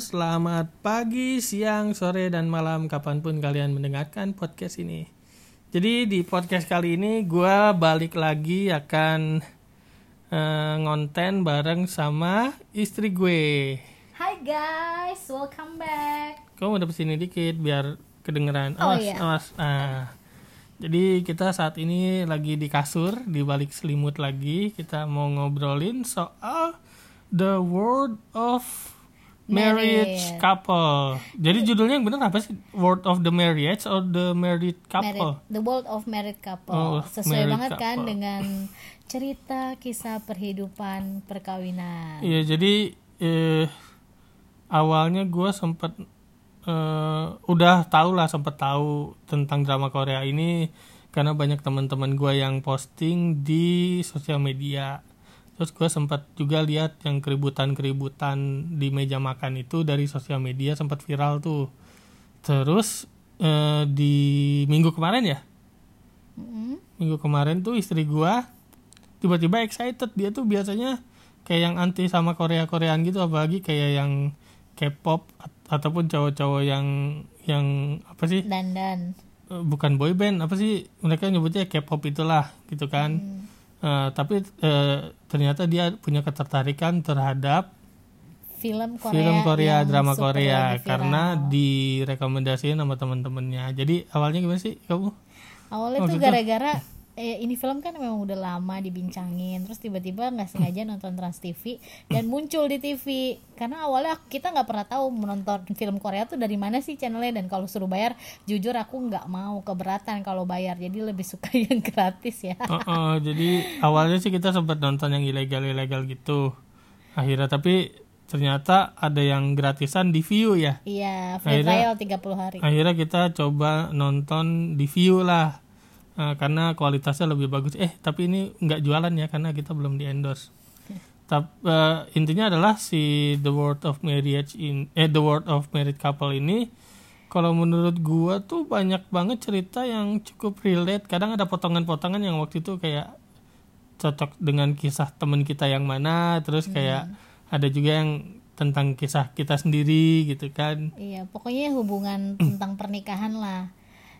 selamat pagi, siang, sore, dan malam kapan pun kalian mendengarkan podcast ini. Jadi di podcast kali ini gue balik lagi akan eh, ngonten bareng sama istri gue. Hai guys, welcome back. Kamu udah sini dikit biar kedengeran. Oh, Awas, iya. awas. Ah. Jadi kita saat ini lagi di kasur, di balik selimut lagi. Kita mau ngobrolin soal the world of marriage couple. Jadi judulnya yang benar apa sih? World of the marriage or the married couple? Married, the world of married couple. Oh, Sesuai married banget kan couple. dengan cerita kisah perhidupan perkawinan. Iya, jadi eh, awalnya gue sempet eh, udah tahu lah sempet tahu tentang drama Korea ini karena banyak teman-teman gue yang posting di sosial media. Terus gue sempat juga lihat yang keributan-keributan di meja makan itu dari sosial media sempat viral tuh. Terus eh, di minggu kemarin ya, Mm-mm. minggu kemarin tuh istri gua tiba-tiba excited dia tuh biasanya kayak yang anti sama Korea Koreaan gitu apalagi kayak yang K-pop at- ataupun cowok-cowok yang yang apa sih Dan dan. Eh, bukan boy band apa sih mereka nyebutnya K-pop itulah gitu kan Hmm. Eh, tapi eh, ternyata dia punya ketertarikan terhadap Film Korea. film Korea drama Korea viral. karena direkomendasiin sama teman-temannya jadi awalnya gimana sih kamu awalnya tuh maksudnya- gara-gara eh, ini film kan memang udah lama dibincangin terus tiba-tiba nggak sengaja nonton Trans TV dan muncul di TV karena awalnya kita nggak pernah tahu menonton film Korea tuh dari mana sih channelnya dan kalau suruh bayar jujur aku nggak mau keberatan kalau bayar jadi lebih suka yang gratis ya Oh, oh, jadi awalnya sih kita sempat nonton yang ilegal-ilegal gitu. Akhirnya tapi ternyata ada yang gratisan di view ya. iya free Akhirnya- trial 30 hari Akhirnya kita coba nonton di view lah. Eh, karena kualitasnya lebih bagus. Eh, tapi ini nggak jualan ya karena kita belum di endorse. Tapi intinya adalah si The World of Marriage in eh The World of Married Couple ini kalau menurut gua tuh banyak banget cerita yang cukup relate. Kadang ada potongan-potongan yang waktu itu kayak cocok dengan kisah temen kita yang mana, terus kayak ada juga yang tentang kisah kita sendiri gitu kan. Iya, pokoknya hubungan tentang pernikahan lah.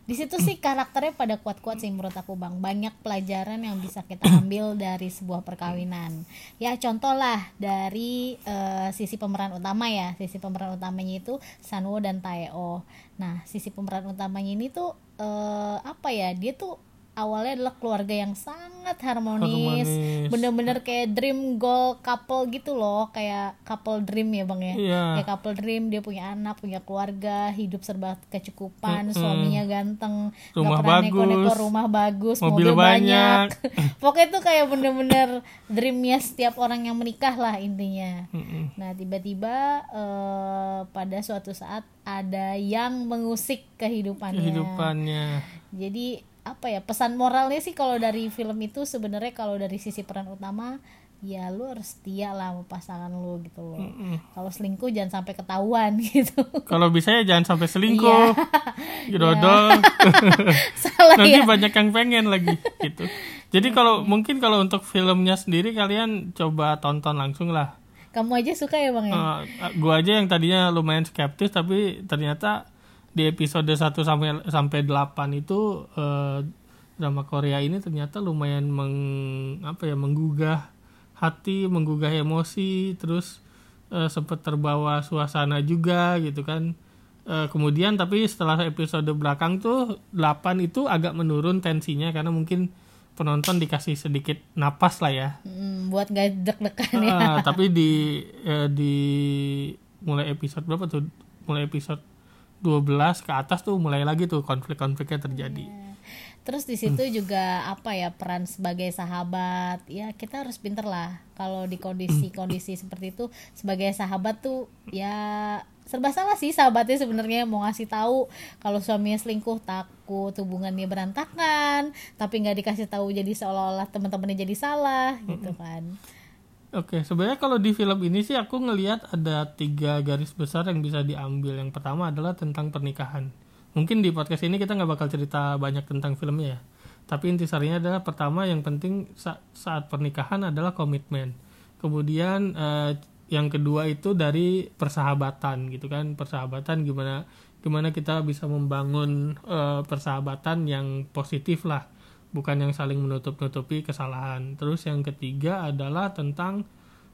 Di situ sih karakternya pada kuat-kuat sih menurut aku bang. Banyak pelajaran yang bisa kita ambil dari sebuah perkawinan. Ya contoh lah dari eh, sisi pemeran utama ya. Sisi pemeran utamanya itu Sanwo dan Taeo. Nah sisi pemeran utamanya ini tuh eh, apa ya? Dia tuh awalnya adalah keluarga yang sangat harmonis, bener-bener kayak dream goal couple gitu loh, kayak couple dream ya bang ya Iya. ya couple dream dia punya anak punya keluarga hidup serba kecukupan suaminya ganteng Rumah pernah bagus, neko-neko rumah bagus mobil mobil, banyak. banyak pokoknya itu kayak bener-bener dreamnya setiap orang yang menikah lah intinya Mm-mm. nah tiba-tiba eh, pada suatu saat ada yang mengusik kehidupannya kehidupannya. jadi apa ya pesan moralnya sih kalau dari film itu sebenarnya kalau dari sisi peran utama ya lu harus setia lah sama pasangan lu gitu loh kalau selingkuh jangan sampai ketahuan gitu Kalau bisa ya jangan sampai selingkuh. Dodol. salah Nanti ya banyak yang pengen lagi gitu. Jadi kalau mungkin kalau untuk filmnya sendiri kalian coba tonton langsung lah. kamu aja suka ya bang ya Eh, gua aja yang tadinya lumayan skeptis tapi ternyata di episode 1 sampai sampai 8 itu eh, drama Korea ini ternyata lumayan meng apa ya menggugah hati, menggugah emosi, terus eh, sempat terbawa suasana juga gitu kan. Eh, kemudian tapi setelah episode belakang tuh 8 itu agak menurun tensinya karena mungkin penonton dikasih sedikit napas lah ya. Hmm, buat gak deg-degan ya Ah, tapi di eh, di mulai episode berapa tuh? Mulai episode 12 ke atas tuh mulai lagi tuh konflik-konfliknya terjadi. Terus di situ juga apa ya peran sebagai sahabat. Ya kita harus pinter lah kalau di kondisi-kondisi seperti itu. Sebagai sahabat tuh ya serba salah sih sahabatnya sebenarnya. Mau ngasih tahu kalau suaminya selingkuh takut hubungannya berantakan. Tapi nggak dikasih tahu jadi seolah-olah teman-temannya jadi salah gitu kan Oke, sebenarnya kalau di film ini sih aku ngelihat ada tiga garis besar yang bisa diambil. Yang pertama adalah tentang pernikahan. Mungkin di podcast ini kita nggak bakal cerita banyak tentang filmnya ya. Tapi intisarinya adalah pertama yang penting sa- saat pernikahan adalah komitmen. Kemudian eh, yang kedua itu dari persahabatan gitu kan persahabatan gimana gimana kita bisa membangun eh, persahabatan yang positif lah bukan yang saling menutup-nutupi kesalahan. Terus yang ketiga adalah tentang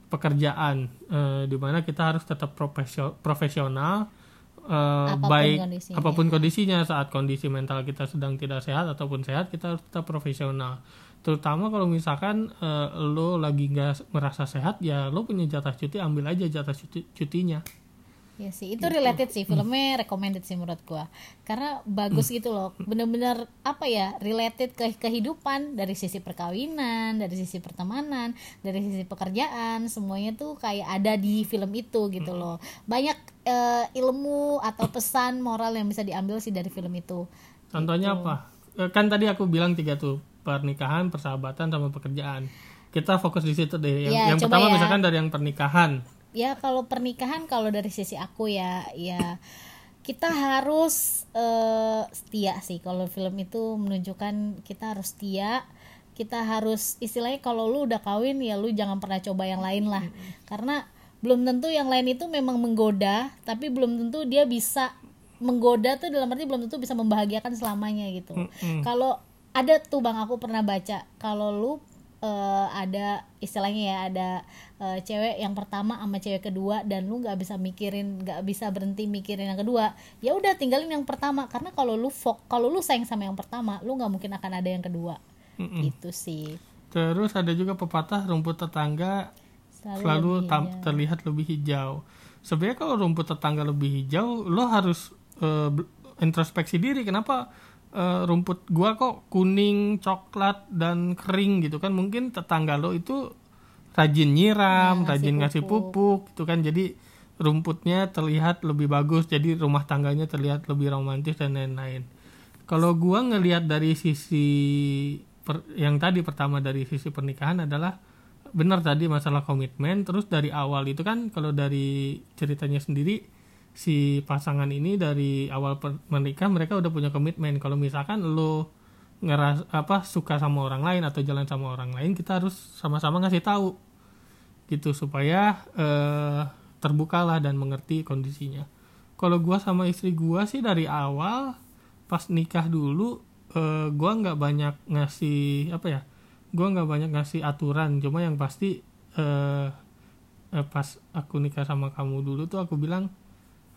pekerjaan eh, di mana kita harus tetap profesio- profesional eh, Apa pun baik kondisinya. apa pun kondisinya saat kondisi mental kita sedang tidak sehat ataupun sehat kita harus tetap profesional. Terutama kalau misalkan eh, lo lagi nggak merasa sehat ya lo punya jatah cuti ambil aja jatah cuti cutinya Ya sih, itu Gitu. related sih filmnya recommended sih menurut gua. Karena bagus gitu loh. Bener-bener apa ya, related ke kehidupan dari sisi perkawinan, dari sisi pertemanan, dari sisi pekerjaan, semuanya tuh kayak ada di film itu gitu loh. Banyak eh, ilmu atau pesan moral yang bisa diambil sih dari film itu. contohnya apa Eh, kan tadi aku bilang tiga tuh pernikahan persahabatan sama pekerjaan kita fokus di situ deh yang, Ya, yang pertama ya. misalkan dari yang pernikahan ya kalau pernikahan kalau dari sisi aku ya ya kita harus eh, setia sih kalau film itu menunjukkan kita harus setia kita harus istilahnya kalau lu udah kawin ya lu jangan pernah coba yang lain lah. Karena belum tentu yang lain itu memang menggoda tapi belum tentu dia bisa menggoda tuh dalam arti belum tentu bisa membahagiakan selamanya gitu. Kalau ada tuh bang aku pernah baca kalau lu eh, ada istilahnya ya ada eh, cewek yang pertama sama cewek kedua dan lu nggak bisa mikirin nggak bisa berhenti mikirin yang kedua. Ya udah tinggalin yang pertama. Karena kalau lu fok kalau lu sayang sama yang pertama lu nggak mungkin akan ada yang kedua. Mm-mm. itu sih. Terus ada juga pepatah rumput tetangga selalu, selalu lebih terlihat lebih hijau. Sebenarnya kalau rumput tetangga lebih hijau lo harus bel- introspeksi diri. Kenapa eh, rumput gua kok kuning coklat dan kering gitu kan. Mungkin tetangga lo itu rajin nyiram Nah, rajin ngasih pupuk gitu kan. Jadi rumputnya terlihat lebih bagus jadi rumah tangganya terlihat lebih romantis dan lain-lain. Kalau gua ngelihat dari sisi per- yang tadi pertama dari sisi pernikahan adalah benar tadi masalah komitmen. Terus dari awal itu kan kalau dari ceritanya sendiri si pasangan ini dari awal menikah mereka udah punya komitmen. Kalau misalkan lo ngeras apa suka sama orang lain atau jalan sama orang lain kita harus sama-sama ngasih tahu. Gitu supaya eh, terbukalah dan mengerti kondisinya. Kalau gua sama istri gua sih dari awal pas nikah dulu eh, gua nggak banyak ngasih apa ya gua nggak banyak ngasih aturan. Cuma yang pasti eh, eh, pas aku nikah sama kamu dulu tuh aku bilang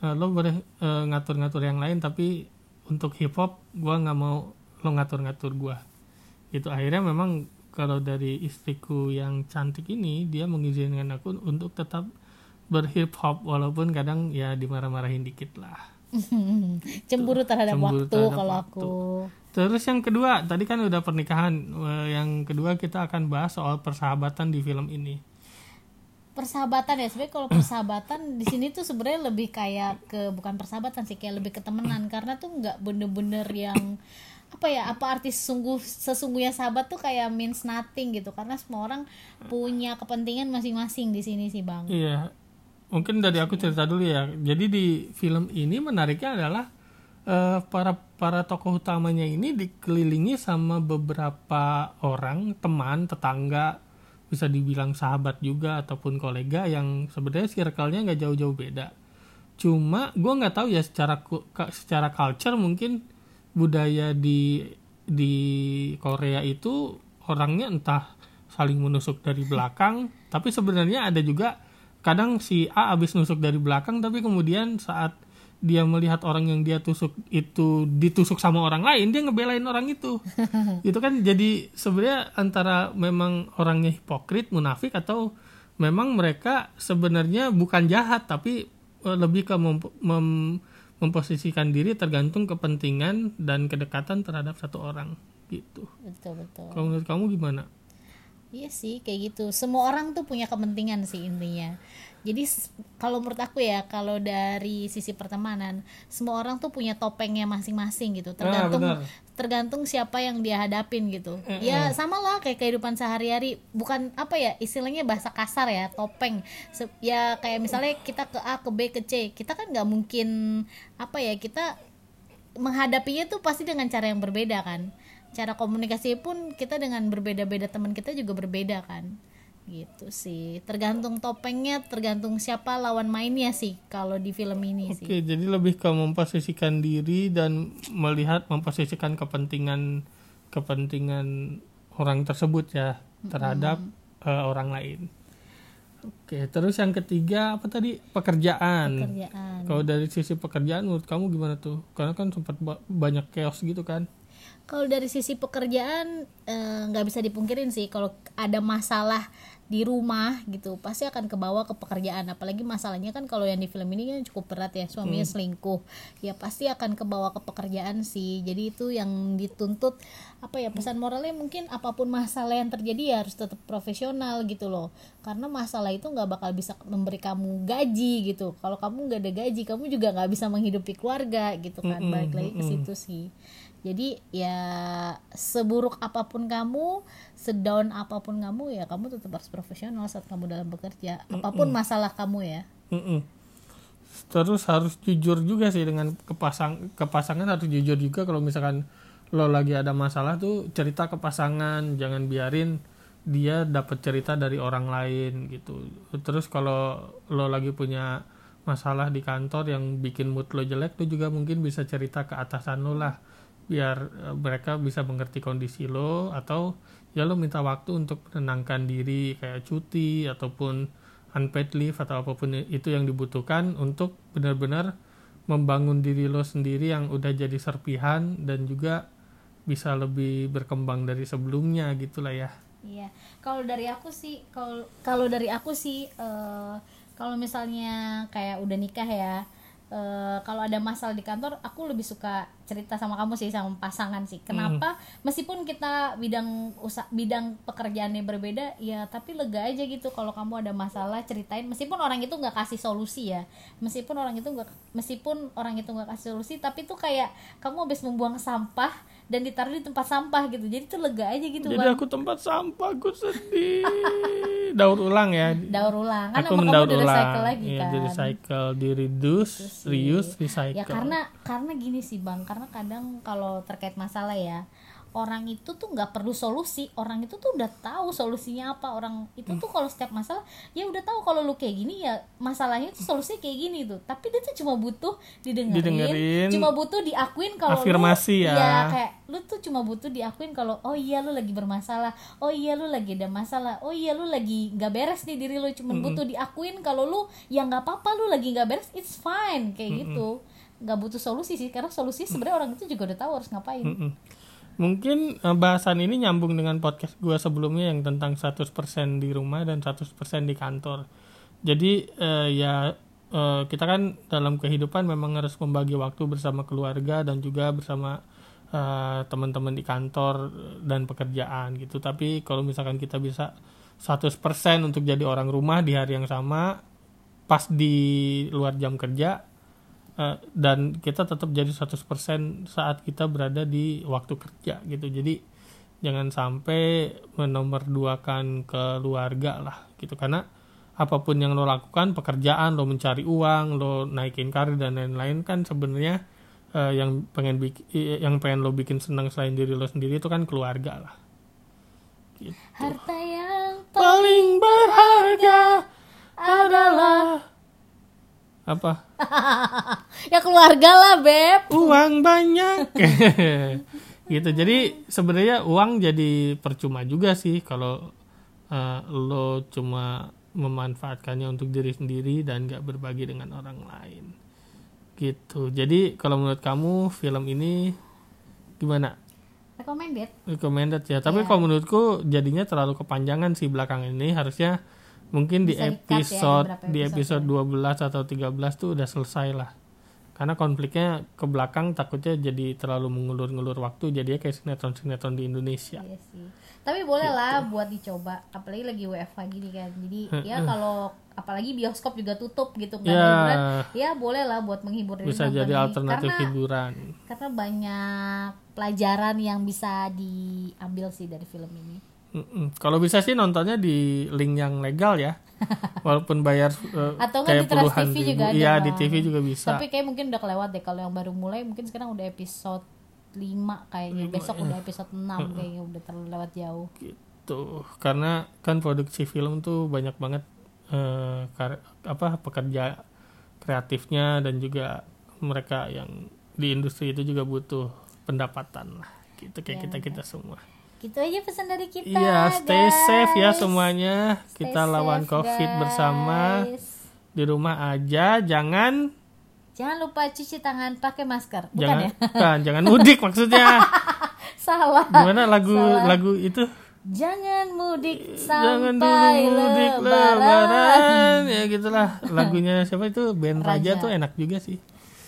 eh, lo boleh eh, ngatur-ngatur yang lain tapi untuk hip hop gua nggak mau lo ngatur-ngatur gua itu akhirnya memang kalau dari istriku yang cantik ini dia mengizinkan aku untuk tetap berhip hop walaupun kadang ya dimarah-marahin dikit lah cemburu terhadap Cemburu waktu terhadap kalau waktu. aku Terus yang kedua, tadi kan udah pernikahan. Eh, Yang kedua kita akan bahas soal persahabatan di film ini. Persahabatan ya sebenarnya kalau persahabatan di sini tuh sebenarnya lebih kayak ke bukan persahabatan sih kayak lebih ke temenan karena tuh nggak bener-bener yang apa ya apa arti sungguh sesungguhnya sahabat tuh kayak means nothing gitu karena semua orang punya kepentingan masing-masing di sini sih bang Iya. Mungkin dari aku cerita dulu ya. Jadi di film ini menariknya adalah eh, para para tokoh utamanya ini dikelilingi sama beberapa orang, teman, tetangga, bisa dibilang sahabat juga ataupun kolega yang sebenarnya circle-nya nggak jauh-jauh beda. Cuma gue nggak tahu ya secara secara culture mungkin budaya di di Korea itu orangnya entah saling menusuk dari belakang, tapi sebenarnya ada juga kadang si A habis nusuk dari belakang tapi kemudian saat dia melihat orang yang dia tusuk itu ditusuk sama orang lain dia ngebelain orang itu. Itu kan jadi sebenarnya antara memang orangnya hipokrit munafik atau memang mereka sebenarnya bukan jahat tapi eh, lebih ke mem- mem- memposisikan diri tergantung kepentingan dan kedekatan terhadap satu orang gitu. Betul betul. Kalau menurut kamu gimana Iya sih kayak gitu. Semua orang tuh punya kepentingan sih intinya. Jadi kalau menurut aku ya kalau dari sisi pertemanan semua orang tuh punya topengnya masing-masing gitu. Tergantung benar. tergantung siapa yang dia hadapin gitu. Ya sama lah kayak kehidupan sehari-hari. Bukan apa ya istilahnya bahasa kasar ya topeng. Ya kayak misalnya kita ke A ke B ke C kita kan nggak mungkin apa ya kita menghadapinya tuh pasti dengan cara yang berbeda kan cara komunikasi pun kita dengan berbeda-beda teman kita juga berbeda kan gitu sih tergantung topengnya tergantung siapa lawan mainnya sih kalau di film ini sih Oke, jadi lebih ke memposisikan diri dan melihat memposisikan kepentingan kepentingan orang tersebut ya terhadap eh, orang lain. Oke, terus yang ketiga apa tadi pekerjaan. kerjaan Kalau dari sisi pekerjaan menurut kamu gimana tuh? Karena kan sempat ba- banyak chaos gitu kan. Kalau dari sisi pekerjaan eh, nggak bisa dipungkirin sih kalau ada masalah di rumah gitu pasti akan kebawa ke pekerjaan. Apalagi masalahnya kan kalau yang di film ini kan cukup berat ya suaminya selingkuh. Ya pasti akan kebawa ke pekerjaan sih. Jadi itu yang dituntut apa ya pesan moralnya mungkin apa pun masalah yang terjadi ya harus tetap profesional gitu loh karena masalah itu nggak bakal bisa memberi kamu gaji gitu kalau kamu nggak ada gaji kamu juga nggak bisa menghidupi keluarga gitu kan balik lagi ke situ sih jadi ya seburuk apa pun kamu, sedown apa pun kamu ya kamu tetap harus profesional saat kamu dalam bekerja. Apa pun masalah kamu ya. Mm-mm. Terus harus jujur juga sih dengan kepasang kepasangan harus jujur juga kalau misalkan lo lagi ada masalah tuh cerita ke pasangan, jangan biarin dia dapat cerita dari orang lain gitu. Terus kalau lo lagi punya masalah di kantor yang bikin mood lo jelek, lo juga mungkin bisa cerita ke atasan lo lah biar eh, mereka bisa mengerti kondisi lo atau ya lo minta waktu untuk menenangkan diri kayak cuti ataupun unpaid leave atau apa pun itu yang dibutuhkan untuk benar-benar membangun diri lo sendiri yang udah jadi serpihan dan juga bisa lebih berkembang dari sebelumnya gitulah ya. Iya. Kalau dari aku sih kalau kalau dari aku sih eh, kalau misalnya kayak udah nikah ya eh, kalau ada masalah di kantor aku lebih suka cerita sama kamu sih sama pasangan sih. Kenapa? Meskipun kita bidang usaha bidang pekerjaannya berbeda ya tapi lega aja gitu kalau kamu ada masalah ceritain. Meskipun orang itu nggak kasih solusi ya. Meskipun orang itu nggak meskipun orang itu nggak kasih solusi tapi tuh kayak kamu habis membuang sampah dan ditaruh di tempat sampah gitu jadi tuh lega aja gitu Jadi Bang. aku tempat sampah, aku sedih. Daur ulang ya. daur ulang kan Aku mendaur kamu udah ulang. recycle lagi Iya, kan di recycle, di reduce, reuse, recycle. ya karena karena gini sih bang karena kadang kalau terkait masalah ya orang itu tuh nggak perlu solusi. Orang itu tuh udah tahu solusinya apa. Orang itu tuh kalau setiap masalah ya udah tahu kalau lu kayak gini ya masalahnya tuh solusinya kayak gini tuh. Tapi dia tuh cuma butuh didengerin, Didengerin. cuma butuh diakuin kalau lu- Afirmasi ya. iya, kayak lu tuh cuma butuh diakuin kalau oh iya lu lagi bermasalah. Oh iya lu lagi ada masalah. Oh iya lu lagi nggak beres nih diri lu cuma butuh diakuin kalau lu ya nggak apa-apa lu lagi nggak beres it's fine. Kayak gitu. Nggak butuh solusi sih karena solusi sebenarnya orang itu juga udah tahu harus ngapain. Mm-mm. Mungkin eh, bahasan ini nyambung dengan podcast gua sebelumnya yang tentang 100% di rumah dan 100% di kantor. Jadi eh, ya eh, kita kan dalam kehidupan memang harus membagi waktu bersama keluarga dan juga bersama teman-teman di kantor dan pekerjaan gitu. Tapi kalau misalkan kita bisa 100% untuk jadi orang rumah di hari yang sama pas di luar jam kerja Eh, dan kita tetap jadi 100% saat kita berada di waktu kerja gitu. Jadi jangan sampai menomorduakan keluarga lah gitu. Karena apa pun yang lo lakukan pekerjaan lo mencari uang lo naikin karir dan lain-lain kan sebenarnya eh, yang pengen bik- eh, yang pengen lo bikin senang selain diri lo sendiri itu kan keluarga lah. Gitu. harta yang paling berharga adalah apa ya keluarga lah beb. Uang banyak. Gitu. Jadi sebenarnya uang jadi percuma juga sih kalau eh, lo cuma memanfaatkannya untuk diri sendiri dan gak berbagi dengan orang lain. Gitu. Jadi kalau menurut kamu film ini gimana? Recommended. Recommended ya. Tapi kalau menurutku jadinya terlalu kepanjangan sih belakangan ini. Harusnya mungkin di Bisa di-cut ya, episode di episode episode 12 atau 13 tuh udah selesai lah karena konfliknya ke belakang takutnya jadi terlalu mengulur-ngulur waktu jadinya kayak sinetron-sinetron di Indonesia Iya sih. Tapi boleh Gitu. lah buat dicoba, apalagi lagi WFH gini kan. Jadi ya kalau apalagi bioskop juga tutup gitu kan Ya. hiburan, ya boleh lah buat menghibur diri bisa jadi alternatif karena, hiburan karena banyak pelajaran yang bisa diambil sih dari film ini. Mm-mm. kalau bisa sih nontonnya di link yang legal ya. Walaupun bayar eh, Atau kayak di puluhan TV ribu. juga ada, iya di Bang. TV juga bisa. Tapi kayak mungkin udah kelewat deh. Kalau yang baru mulai mungkin sekarang udah episode 5 kayaknya. Besok iya. udah episode 6 kayaknya udah terlalu lewat jauh. gitu. Karena kan produksi film tuh banyak banget kar- apa pekerja kreatifnya dan juga mereka yang di industri itu juga butuh pendapatan lah. Gitu kayak Ya, kita kita semua gitu aja pesan dari kita iya stay safe ya guys. semuanya. Stay kita lawan safe, covid guys. bersama. Di rumah aja jangan jangan lupa cuci tangan pakai masker. Bukan jangan ya? bukan, jangan mudik maksudnya. Salah. Gimana lagu Salah. lagu itu? Jangan mudik jangan dulu sampai mudik lebaran, lebaran ya gitulah. lagunya siapa itu? Band Raja, Raja. tuh enak juga sih.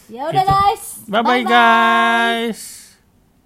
Ya udah Gitu. guys. Bye bye guys